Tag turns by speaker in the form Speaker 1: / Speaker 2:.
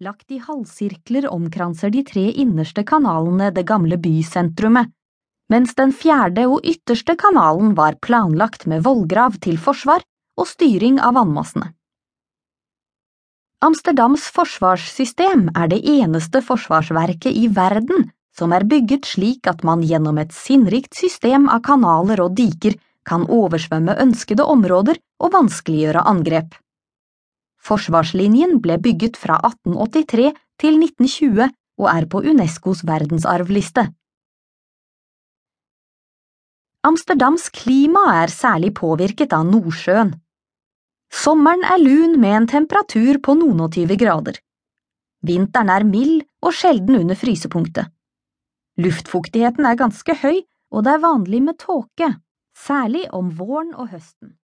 Speaker 1: Lagt i halvsirkler omkranser de tre innerste kanalene det gamle bysentrumet, mens den fjerde og ytterste kanalen var planlagt med vollgrav til forsvar og styring av vannmassene. Amsterdams forsvarssystem er det eneste forsvarsverket i verden som er bygget slik at man gjennom et sinnrikt system av kanaler og diker kan oversvømme ønskede områder og vanskeliggjøre angrep. Forsvarslinjen ble bygget fra 1883 til 1920 og er på Unescos verdensarvliste. Amsterdams klima er særlig påvirket av Nordsjøen. Sommeren er lun med en temperatur på noen og tyve grader. Vinteren er mild og sjelden under frysepunktet. Luftfuktigheten er ganske høy, og det er vanlig med tåke, særlig om våren og høsten.